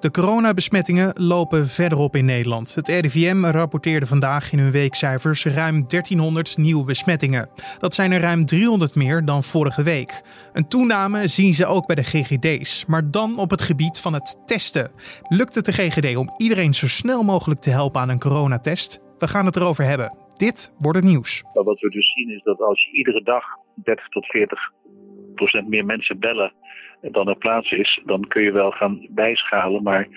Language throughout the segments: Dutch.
De coronabesmettingen lopen verder op in Nederland. Het RIVM rapporteerde vandaag in hun weekcijfers ruim 1300 nieuwe besmettingen. Dat zijn er ruim 300 meer dan vorige week. Een toename zien ze ook bij de GGD's, maar dan op het gebied van het testen. Lukt het de GGD om iedereen zo snel mogelijk te helpen aan een coronatest? We gaan het erover hebben. Dit wordt het nieuws. Wat we dus zien is dat als je iedere dag 30 tot 40 procent meer mensen bellen dan er plaats is, dan kun je wel gaan bijschalen. Maar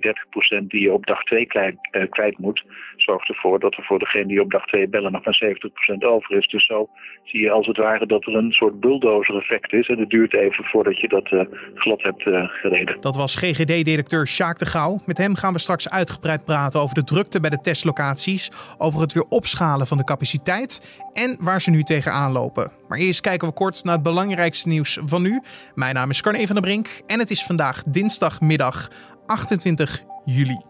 die 30% die je op dag 2 kwijt, uh, kwijt, moet, zorgt ervoor dat er voor degene die op dag 2 bellen nog maar 70% over is. Dus zo zie je als het ware dat er een soort bulldozer effect is. En het duurt even voordat je dat uh, glad hebt uh, gereden. Dat was GGD-directeur Sjaak de Gouw. Met hem gaan we straks uitgebreid praten over de drukte bij de testlocaties, over het weer opschalen van de capaciteit en waar ze nu tegenaan lopen. Maar eerst kijken we kort naar het belangrijkste nieuws van nu. Mijn naam is Carne van der Brink en het is vandaag dinsdagmiddag 28 juli.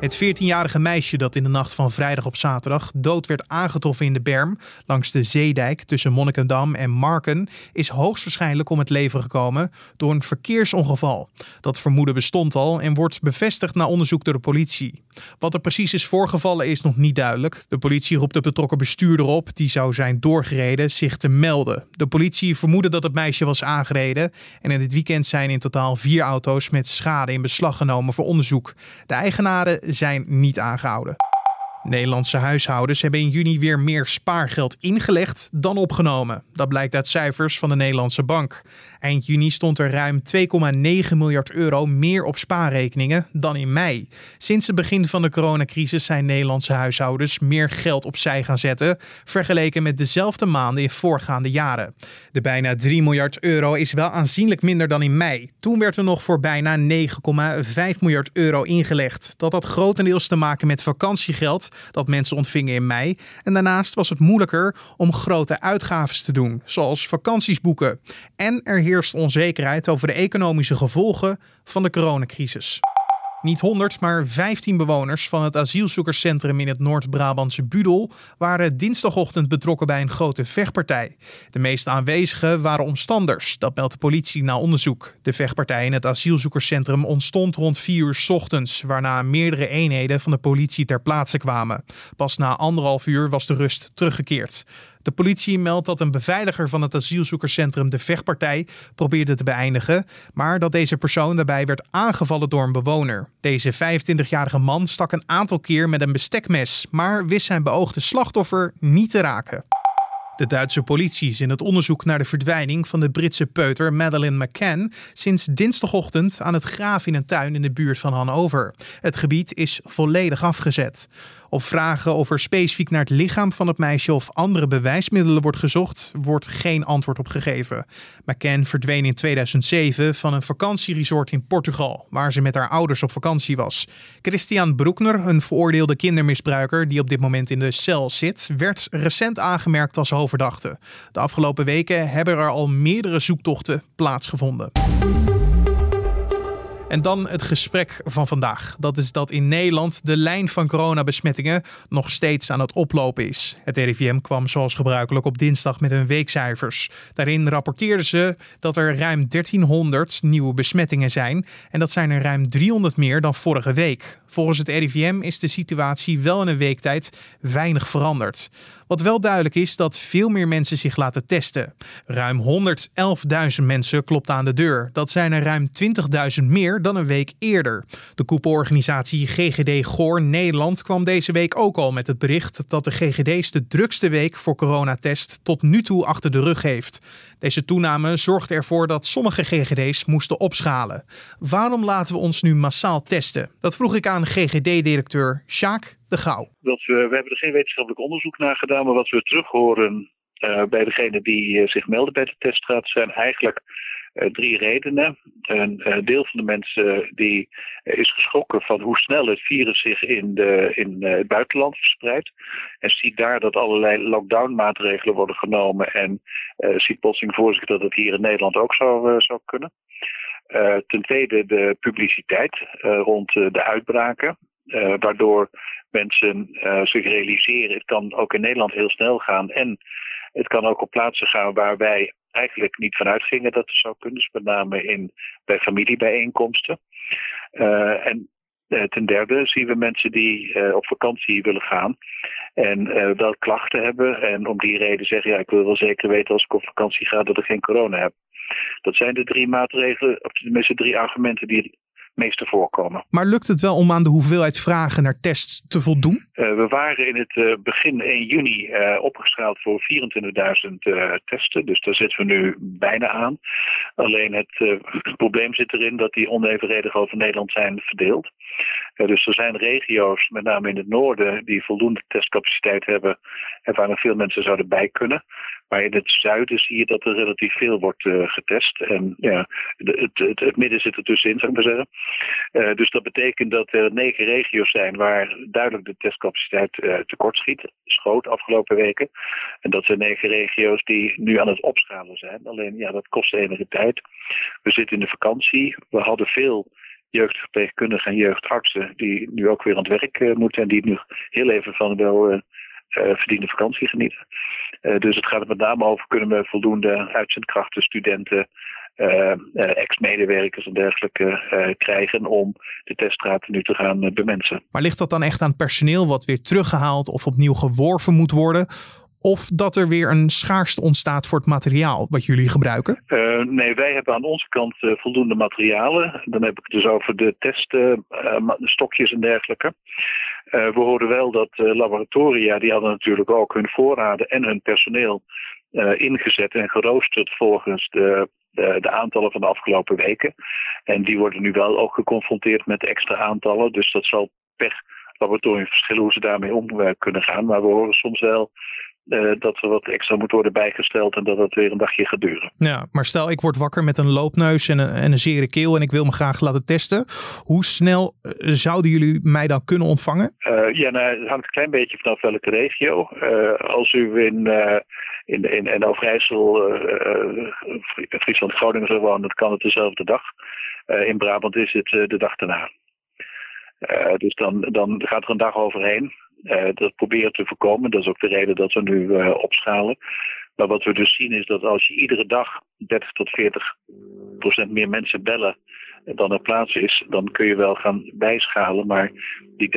Het 14-jarige meisje dat in de nacht van vrijdag op zaterdag dood werd aangetroffen in de berm langs de zeedijk tussen Monnikendam en Marken is hoogstwaarschijnlijk om het leven gekomen door een verkeersongeval. Dat vermoeden bestond al en wordt bevestigd na onderzoek door de politie. Wat er precies is voorgevallen is nog niet duidelijk. De politie roept de betrokken bestuurder op, die zou zijn doorgereden, zich te melden. De politie vermoedde dat het meisje was aangereden en in dit weekend zijn in totaal vier auto's met schade in beslag genomen voor onderzoek. De eigenaren zijn niet aangehouden. Nederlandse huishoudens hebben in juni weer meer spaargeld ingelegd dan opgenomen. Dat blijkt uit cijfers van de Nederlandse Bank. Eind juni stond er ruim 2,9 miljard euro meer op spaarrekeningen dan in mei. Sinds het begin van de coronacrisis zijn Nederlandse huishoudens meer geld opzij gaan zetten, vergeleken met dezelfde maanden in voorgaande jaren. De bijna 3 miljard euro is wel aanzienlijk minder dan in mei. Toen werd er nog voor bijna 9,5 miljard euro ingelegd. Dat had grotendeels te maken met vakantiegeld dat mensen ontvingen in mei. En daarnaast was het moeilijker om grote uitgaven te doen, zoals vakanties boeken. En er heerst onzekerheid over de economische gevolgen van de coronacrisis. Niet 100, maar 15 bewoners van het asielzoekerscentrum in het Noord-Brabantse Budel waren dinsdagochtend betrokken bij een grote vechtpartij. De meeste aanwezigen waren omstanders, dat meldt de politie na onderzoek. De vechtpartij in het asielzoekerscentrum ontstond rond 4 uur ochtends, waarna meerdere eenheden van de politie ter plaatse kwamen. Pas na anderhalf uur was de rust teruggekeerd. De politie meldt dat een beveiliger van het asielzoekerscentrum de vechtpartij probeerde te beëindigen, maar dat deze persoon daarbij werd aangevallen door een bewoner. Deze 25-jarige man stak een aantal keer met een bestekmes, maar wist zijn beoogde slachtoffer niet te raken. De Duitse politie is in het onderzoek naar de verdwijning van de Britse peuter Madeleine McCann sinds dinsdagochtend aan het graven in een tuin in de buurt van Hannover. Het gebied is volledig afgezet. Op vragen of er specifiek naar het lichaam van het meisje of andere bewijsmiddelen wordt gezocht, wordt geen antwoord op gegeven. McCann verdween in 2007 van een vakantieresort in Portugal, waar ze met haar ouders op vakantie was. Christian Broekner, een veroordeelde kindermisbruiker die op dit moment in de cel zit, werd recent aangemerkt als De afgelopen weken hebben er al meerdere zoektochten plaatsgevonden. En dan het gesprek van vandaag. Dat is dat in Nederland de lijn van coronabesmettingen nog steeds aan het oplopen is. Het RIVM kwam zoals gebruikelijk op dinsdag met hun weekcijfers. Daarin rapporteerden ze dat er ruim 1300 nieuwe besmettingen zijn. En dat zijn er ruim 300 meer dan vorige week. Volgens het RIVM is de situatie wel in een week tijd weinig veranderd. Wat wel duidelijk is dat veel meer mensen zich laten testen. Ruim 111.000 mensen klopt aan de deur. Dat zijn er ruim 20.000 meer dan een week eerder. De koepelorganisatie GGD Goor Nederland kwam deze week ook al met het bericht dat de GGD's de drukste week voor coronatest tot nu toe achter de rug heeft. Deze toename zorgde ervoor dat sommige GGD's moesten opschalen. Waarom laten we ons nu massaal testen? Dat vroeg ik aan GGD-directeur Sjaak de Gouw. Dat we, we hebben er geen wetenschappelijk onderzoek naar gedaan, maar wat we terug horen uh, bij degenen die uh, zich melden bij de teststraat zijn eigenlijk drie redenen. Een deel van de mensen die is geschrokken van hoe snel het virus zich in, de, in het buitenland verspreidt. En ziet daar dat allerlei lockdown maatregelen worden genomen en ziet plotseling voor zich dat het hier in Nederland ook zou, kunnen. ten tweede de publiciteit rond de uitbraken. waardoor mensen uh, zich realiseren, het kan ook in Nederland heel snel gaan. En het kan ook op plaatsen gaan waarbij eigenlijk niet vanuit gingen dat er zou kunnen, dus met name in, bij familiebijeenkomsten. Uh, en uh, ten derde zien we mensen die uh, op vakantie willen gaan en wel klachten hebben en om die reden zeggen, ja ik wil wel zeker weten als ik op vakantie ga dat ik geen corona heb. Dat zijn de drie maatregelen, of tenminste drie argumenten die meeste voorkomen. Maar lukt het wel om aan de hoeveelheid vragen naar tests te voldoen? Uh, we waren in het uh, begin 1 juni uh, opgeschaald voor 24.000 testen. Dus daar zitten we nu bijna aan. Alleen het probleem zit erin dat die onevenredig over Nederland zijn verdeeld. dus er zijn regio's, met name in het noorden, die voldoende testcapaciteit hebben en waar nog veel mensen zouden bij kunnen. Maar in het zuiden zie je dat er relatief veel wordt uh, getest. En ja, het, het, midden zit er tussenin, zou ik maar zeggen. Uh, dus dat betekent dat er negen regio's zijn waar duidelijk de testcapaciteit uh, tekort schiet. Schoot afgelopen weken. En dat zijn negen regio's die nu aan het opschalen zijn. Alleen ja, dat kost enige tijd. We zitten in de vakantie. We hadden veel jeugdverpleegkundigen en jeugdartsen die nu ook weer aan het werk moeten. En die nu heel even van wel verdiende vakantie genieten. Uh, dus het gaat er met name over, kunnen we voldoende uitzendkrachten, studenten, uh, ex-medewerkers en dergelijke krijgen om de teststraten nu te gaan bemensen. Maar ligt dat dan echt aan personeel wat weer teruggehaald of opnieuw geworven moet worden? Of dat er weer een schaarste ontstaat voor het materiaal wat jullie gebruiken? Uh, nee, wij hebben aan onze kant uh, voldoende materialen. Dan heb ik het dus over de teststokjes uh, en dergelijke. We hoorden wel dat laboratoria, die hadden natuurlijk ook hun voorraden en hun personeel ingezet en geroosterd volgens de, de, de, aantallen van de afgelopen weken. En die worden nu wel ook geconfronteerd met extra aantallen. Dus dat zal per laboratorium verschillen hoe ze daarmee om kunnen gaan. Maar we horen soms wel uh, dat er wat extra moet worden bijgesteld en dat het weer een dagje gaat duren. Ja, maar stel ik word wakker met een loopneus en een, en een zere keel en ik wil me graag laten testen. Hoe snel uh, zouden jullie mij dan kunnen ontvangen? Uh, ja, nou, het hangt een klein beetje vanaf welke regio. als u in, in, in, in Overijssel, Friesland, Groningen zou wonen, dan kan het dezelfde dag. in Brabant is het de dag daarna. dus dan, dan gaat er een dag overheen. Uh, dat proberen te voorkomen. Dat is ook de reden dat we nu uh, opschalen. Maar wat we dus zien is dat als je iedere dag 30 tot 40 procent meer mensen bellen dan er plaats is, dan kun je wel gaan bijschalen. Maar die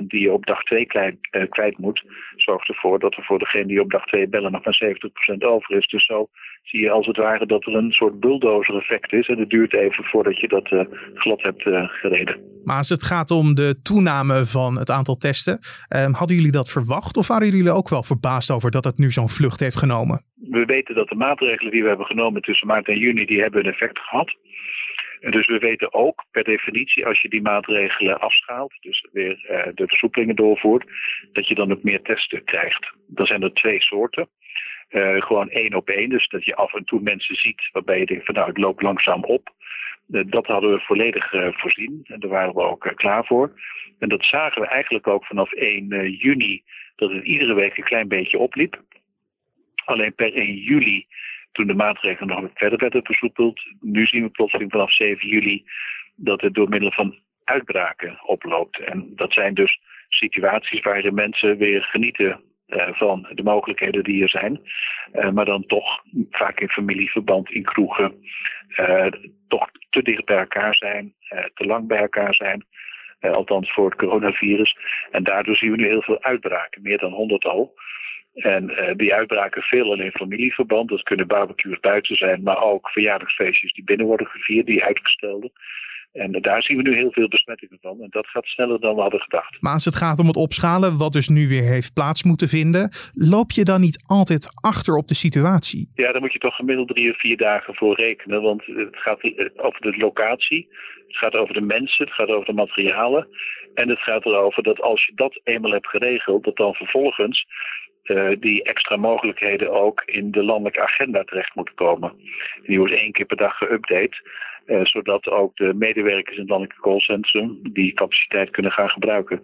30% die je op dag 2 kwijt, uh, kwijt moet, zorgt ervoor dat er voor degene die op dag 2 bellen nog maar 70% over is. Dus zo zie je als het ware dat er een soort bulldozer effect is. En het duurt even voordat je dat uh, glad hebt uh, gereden. Maar als het gaat om de toename van het aantal testen, um, hadden jullie dat verwacht? Of waren jullie ook wel verbaasd over dat het nu zo'n vlucht heeft genomen? We weten dat de maatregelen die we hebben genomen tussen maart en juni, die hebben een effect gehad. En dus we weten ook per definitie, als je die maatregelen afschaalt, dus weer uh, de versoepelingen doorvoert, dat je dan ook meer testen krijgt. Dan zijn er twee soorten. Uh, gewoon één op één, dus dat je af en toe mensen ziet waarbij je denkt van nou het loopt langzaam op. Uh, dat hadden we volledig voorzien en daar waren we ook klaar voor. En dat zagen we eigenlijk ook vanaf 1 juni, dat het iedere week een klein beetje opliep. Alleen per 1 juli toen de maatregelen nog verder werden versoepeld. Nu zien we plotseling vanaf 7 juli dat het door middel van uitbraken oploopt. En dat zijn dus situaties waarin mensen weer genieten uh, van de mogelijkheden die er zijn. Uh, maar dan toch vaak in familieverband, in kroegen, uh, toch te dicht bij elkaar zijn, te lang bij elkaar zijn. althans voor het coronavirus. En daardoor zien we nu heel veel uitbraken, meer dan 100 al. En uh, die uitbraken veelal in familieverband. Dat kunnen barbecues buiten zijn, maar ook verjaardagsfeestjes die binnen worden gevierd, die uitgestelde. En uh, daar zien we nu heel veel besmettingen van. En dat gaat sneller dan we hadden gedacht. Maar als het gaat om het opschalen, wat dus nu weer heeft plaats moeten vinden, loop je dan niet altijd achter op de situatie? Ja, daar moet je toch gemiddeld drie of vier dagen voor rekenen. Want het gaat over de locatie, het gaat over de mensen, het gaat over de materialen. En het gaat erover dat als je dat eenmaal hebt geregeld, dat dan vervolgens uh, die extra mogelijkheden ook in de landelijke agenda terecht moeten komen. die wordt één keer per dag geüpdate, uh, zodat ook de medewerkers in het landelijke callcentrum die capaciteit kunnen gaan gebruiken.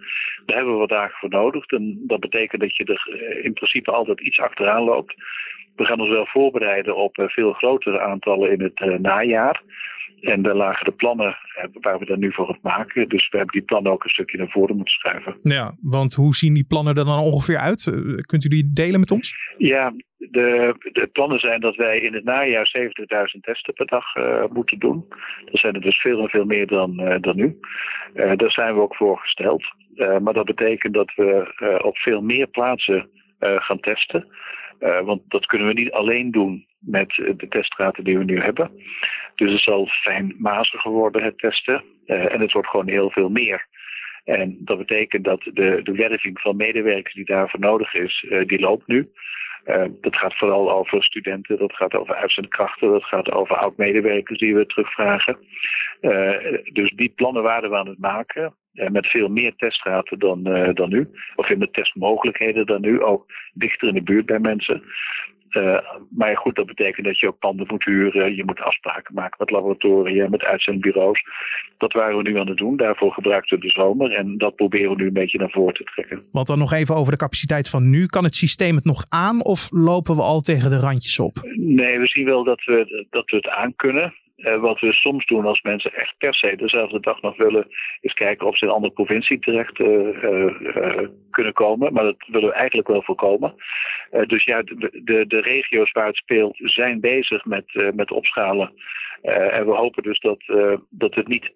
Daar hebben we wat dagen voor nodig. En dat betekent dat je er uh, in principe altijd iets achteraan loopt. We gaan ons wel voorbereiden op veel grotere aantallen in het najaar. En daar lagen de plannen waar we dan nu voor het maken. Dus we hebben die plannen ook een stukje naar voren moeten schuiven. Ja, want hoe zien die plannen er dan ongeveer uit? Kunt u die delen met ons? Ja, de, de, plannen zijn dat wij in het najaar 70.000 testen per dag uh, moeten doen. Dat zijn er dus veel en veel meer dan, uh, dan nu. Uh, daar zijn we ook voor gesteld. maar dat betekent dat we op veel meer plaatsen gaan testen. Want dat kunnen we niet alleen doen met de testraten die we nu hebben. Dus het zal fijnmaziger worden, het testen. en het wordt gewoon heel veel meer. En dat betekent dat de, de werving van medewerkers die daarvoor nodig is, die loopt nu. Dat gaat vooral over studenten, dat gaat over uitzendkrachten, dat gaat over oud-medewerkers die we terugvragen. Dus die plannen waren we aan het maken. Uh, met veel meer testraten dan, dan nu. Of met testmogelijkheden dan nu. Ook dichter in de buurt bij mensen. Uh, maar goed, dat betekent dat je ook panden moet huren. Je moet afspraken maken met laboratoria, met uitzendbureaus. Dat waren we nu aan het doen. Daarvoor gebruikten we de zomer. En dat proberen we nu een beetje naar voren te trekken. Want dan nog even over de capaciteit van nu. Kan het systeem het nog aan of lopen we al tegen de randjes op? Nee, we zien wel dat we, dat we het aan kunnen. Uh, wat we soms doen als mensen echt per se dezelfde dag nog willen, is kijken of ze in een andere provincie terecht uh, uh, kunnen komen. Maar dat willen we eigenlijk wel voorkomen. dus ja, de, de, de, regio's waar het speelt zijn bezig met, met opschalen. en we hopen dus dat, dat het niet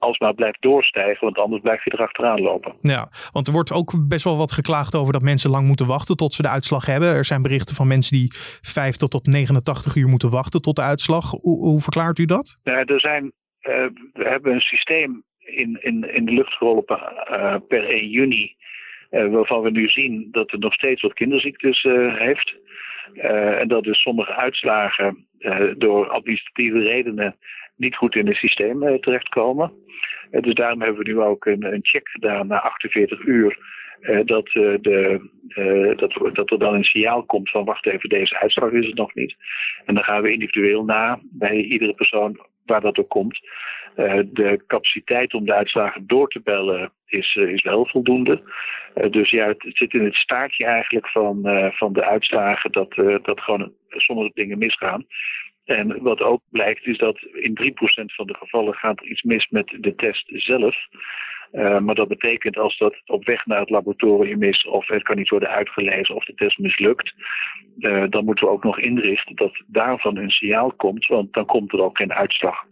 alsmaar blijft doorstijgen, want anders blijf je erachteraan lopen. Ja, want er wordt ook best wel wat geklaagd over dat mensen lang moeten wachten tot ze de uitslag hebben. Er zijn berichten van mensen die 50 tot 89 uur moeten wachten tot de uitslag. Hoe, hoe verklaart u dat? Ja, er zijn, uh, we hebben een systeem in, in, in de lucht geroepen uh, per 1 juni, uh, waarvan we nu zien dat het nog steeds wat kinderziektes heeft. en dat dus sommige uitslagen door administratieve redenen niet goed in het systeem uh, terechtkomen. Uh, dus daarom hebben we nu ook een, een check gedaan na 48 uur. Uh, dat, de, dat, dat er dan een signaal komt van wacht even, deze uitslag is het nog niet. En dan gaan we individueel na bij iedere persoon waar dat ook komt. de capaciteit om de uitslagen door te bellen is, is wel voldoende. dus ja, het, zit in het staartje eigenlijk van, van de uitslagen dat, dat gewoon sommige dingen misgaan. En wat ook blijkt is dat in 3% van de gevallen gaat er iets mis met de test zelf. Uh, maar dat betekent als dat op weg naar het laboratorium is of het kan niet worden uitgelezen of de test mislukt, uh, dan moeten we ook nog inrichten dat daarvan een signaal komt, want dan komt er ook geen uitslag.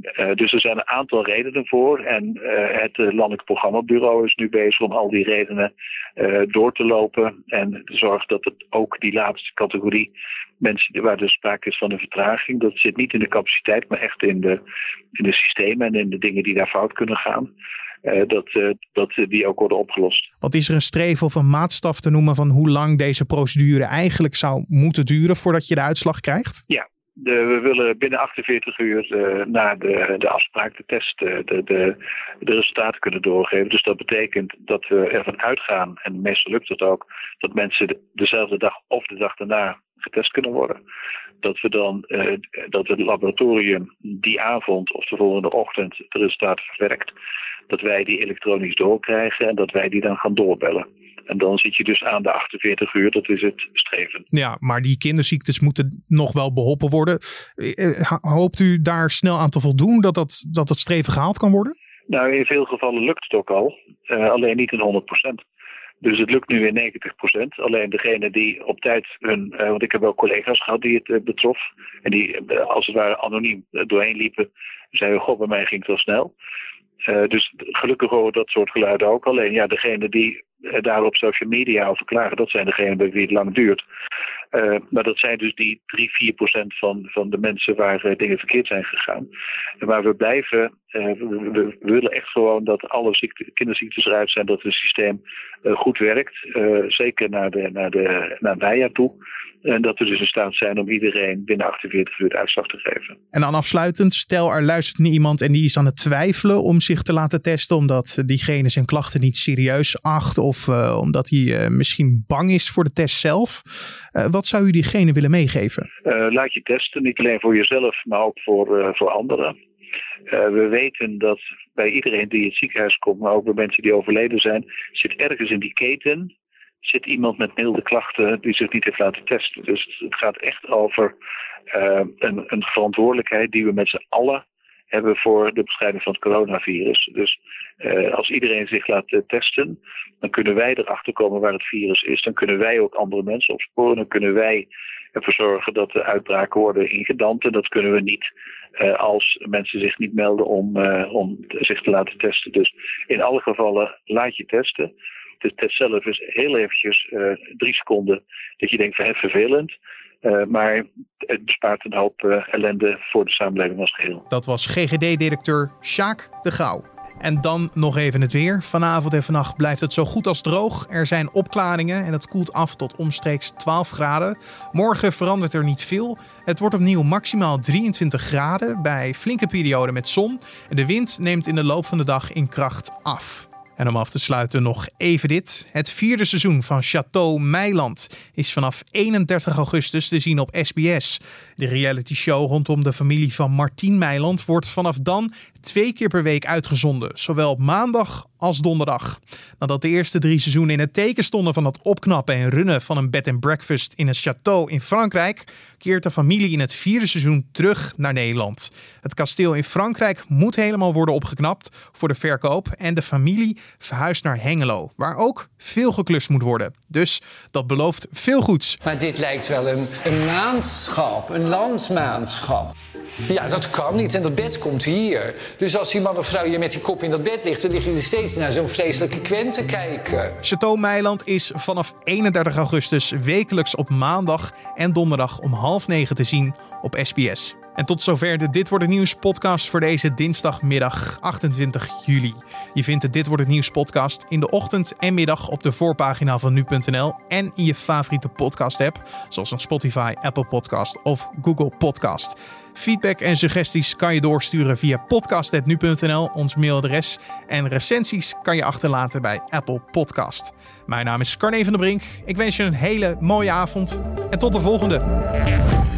Uh, dus er zijn een aantal redenen voor. En uh, het Landelijk Programmabureau is nu bezig om al die redenen uh, door te lopen. En te zorgen dat het ook die laatste categorie mensen waar dus sprake is van een vertraging, dat zit niet in de capaciteit, maar echt in de, in de systemen en in de dingen die daar fout kunnen gaan. Dat, dat die ook worden opgelost. Wat is er een streven of een maatstaf te noemen van hoe lang deze procedure eigenlijk zou moeten duren voordat je de uitslag krijgt? Ja, we willen binnen 48 uur uh, na de, de afspraak, de test, de, de, de resultaten kunnen doorgeven. Dus dat betekent dat we ervan uitgaan, en meestal lukt het ook, dat mensen dezelfde dag of de dag daarna getest kunnen worden. Dat we dan uh, dat het laboratorium die avond of de volgende ochtend de resultaten verwerkt, dat wij die elektronisch doorkrijgen en dat wij die dan gaan doorbellen. En dan zit je dus aan de 48 uur, dat is het streven. Ja, maar die kinderziektes moeten nog wel beholpen worden. Eh, eh, hoopt u daar snel aan te voldoen dat dat, dat, dat streven gehaald kan worden? Nou, in veel gevallen lukt het ook al, uh, alleen niet in 100% dus het lukt nu in 90%. Alleen degene die op tijd hun. Uh, want ik heb wel collega's gehad die het uh, betrof. En die uh, als het ware anoniem doorheen liepen. Zeiden: Goh, bij mij ging het wel snel. dus gelukkig horen dat soort geluiden ook. Alleen ja, degene die daar op social media over klagen, dat zijn degenen bij wie het lang duurt. Uh, maar dat zijn dus die 3, 4 procent van, van de mensen waar uh, dingen verkeerd zijn gegaan. En waar we blijven, we, we, willen echt gewoon dat alle ziekte, kinderziektes eruit zijn, dat het systeem goed werkt. zeker naar, de, naar, de, naar het najaar toe. En dat we dus in staat zijn om iedereen binnen 48 uur de uitslag te geven. En dan afsluitend, stel er luistert niet iemand en die is aan het twijfelen om zich te laten testen, omdat diegene zijn klachten niet serieus acht of omdat hij misschien bang is voor de test zelf. wat zou u diegene willen meegeven? Laat je testen, niet alleen voor jezelf, maar ook voor, voor anderen. Uh, we weten dat bij iedereen die in het ziekenhuis komt, maar ook bij mensen die overleden zijn, zit ergens in die keten zit iemand met milde klachten die zich niet heeft laten testen. Dus het gaat echt over uh, een, een, verantwoordelijkheid die we met z'n allen hebben voor de bestrijding van het coronavirus. Dus uh, als iedereen zich laat testen, dan kunnen wij erachter komen waar het virus is. Dan kunnen wij ook andere mensen opsporen. Dan kunnen wij ervoor zorgen dat de uitbraken worden ingedampt. En dat kunnen we niet uh, als mensen zich niet melden om, om zich te laten testen. Dus in alle gevallen laat je testen. De test zelf is heel eventjes drie seconden dat je denkt van het vervelend. Maar het bespaart een hoop ellende voor de samenleving als geheel. Dat was GGD-directeur Sjaak de Gouw. En dan nog even het weer. Vanavond en vannacht blijft het zo goed als droog. Er zijn opklaringen en het koelt af tot omstreeks 12 graden. Morgen verandert er niet veel. Het wordt opnieuw maximaal 23 graden bij flinke perioden met zon. En de wind neemt in de loop van de dag in kracht af. En om af te sluiten nog even dit. Het vierde seizoen van Chateau Meiland is vanaf 31 augustus te zien op SBS. De reality show rondom de familie van Martien Meiland wordt vanaf dan twee keer per week uitgezonden, zowel op maandag als donderdag. Nadat de eerste drie seizoenen in het teken stonden van het opknappen en runnen van een bed and breakfast in een château in Frankrijk, keert de familie in het vierde seizoen terug naar Nederland. Het kasteel in Frankrijk moet helemaal worden opgeknapt voor de verkoop en de familie verhuist naar Hengelo, waar ook veel geklust moet worden. Dus dat belooft veel goeds. Maar dit lijkt wel een, een maanschap, een landsmaanschap. Ja, dat kan niet en dat bed komt hier. Dus als die man of vrouw hier met die kop in dat bed ligt, dan lig je er steeds naar zo'n vreselijke te kijken. Chateau Meiland is vanaf 31 augustus wekelijks op maandag en donderdag om half negen te zien op SBS. En tot zover de Dit wordt het nieuws podcast voor deze dinsdagmiddag 28 juli. Je vindt de Dit wordt het nieuws podcast in de ochtend en middag op de voorpagina van nu.nl en in je favoriete podcast app, zoals een Spotify, Apple Podcast of Google Podcast. Feedback en suggesties kan je doorsturen via podcast.nu.nl, ons mailadres. En recensies kan je achterlaten bij Apple Podcast. Mijn naam is Carne van der Brink. Ik wens je een hele mooie avond en tot de volgende.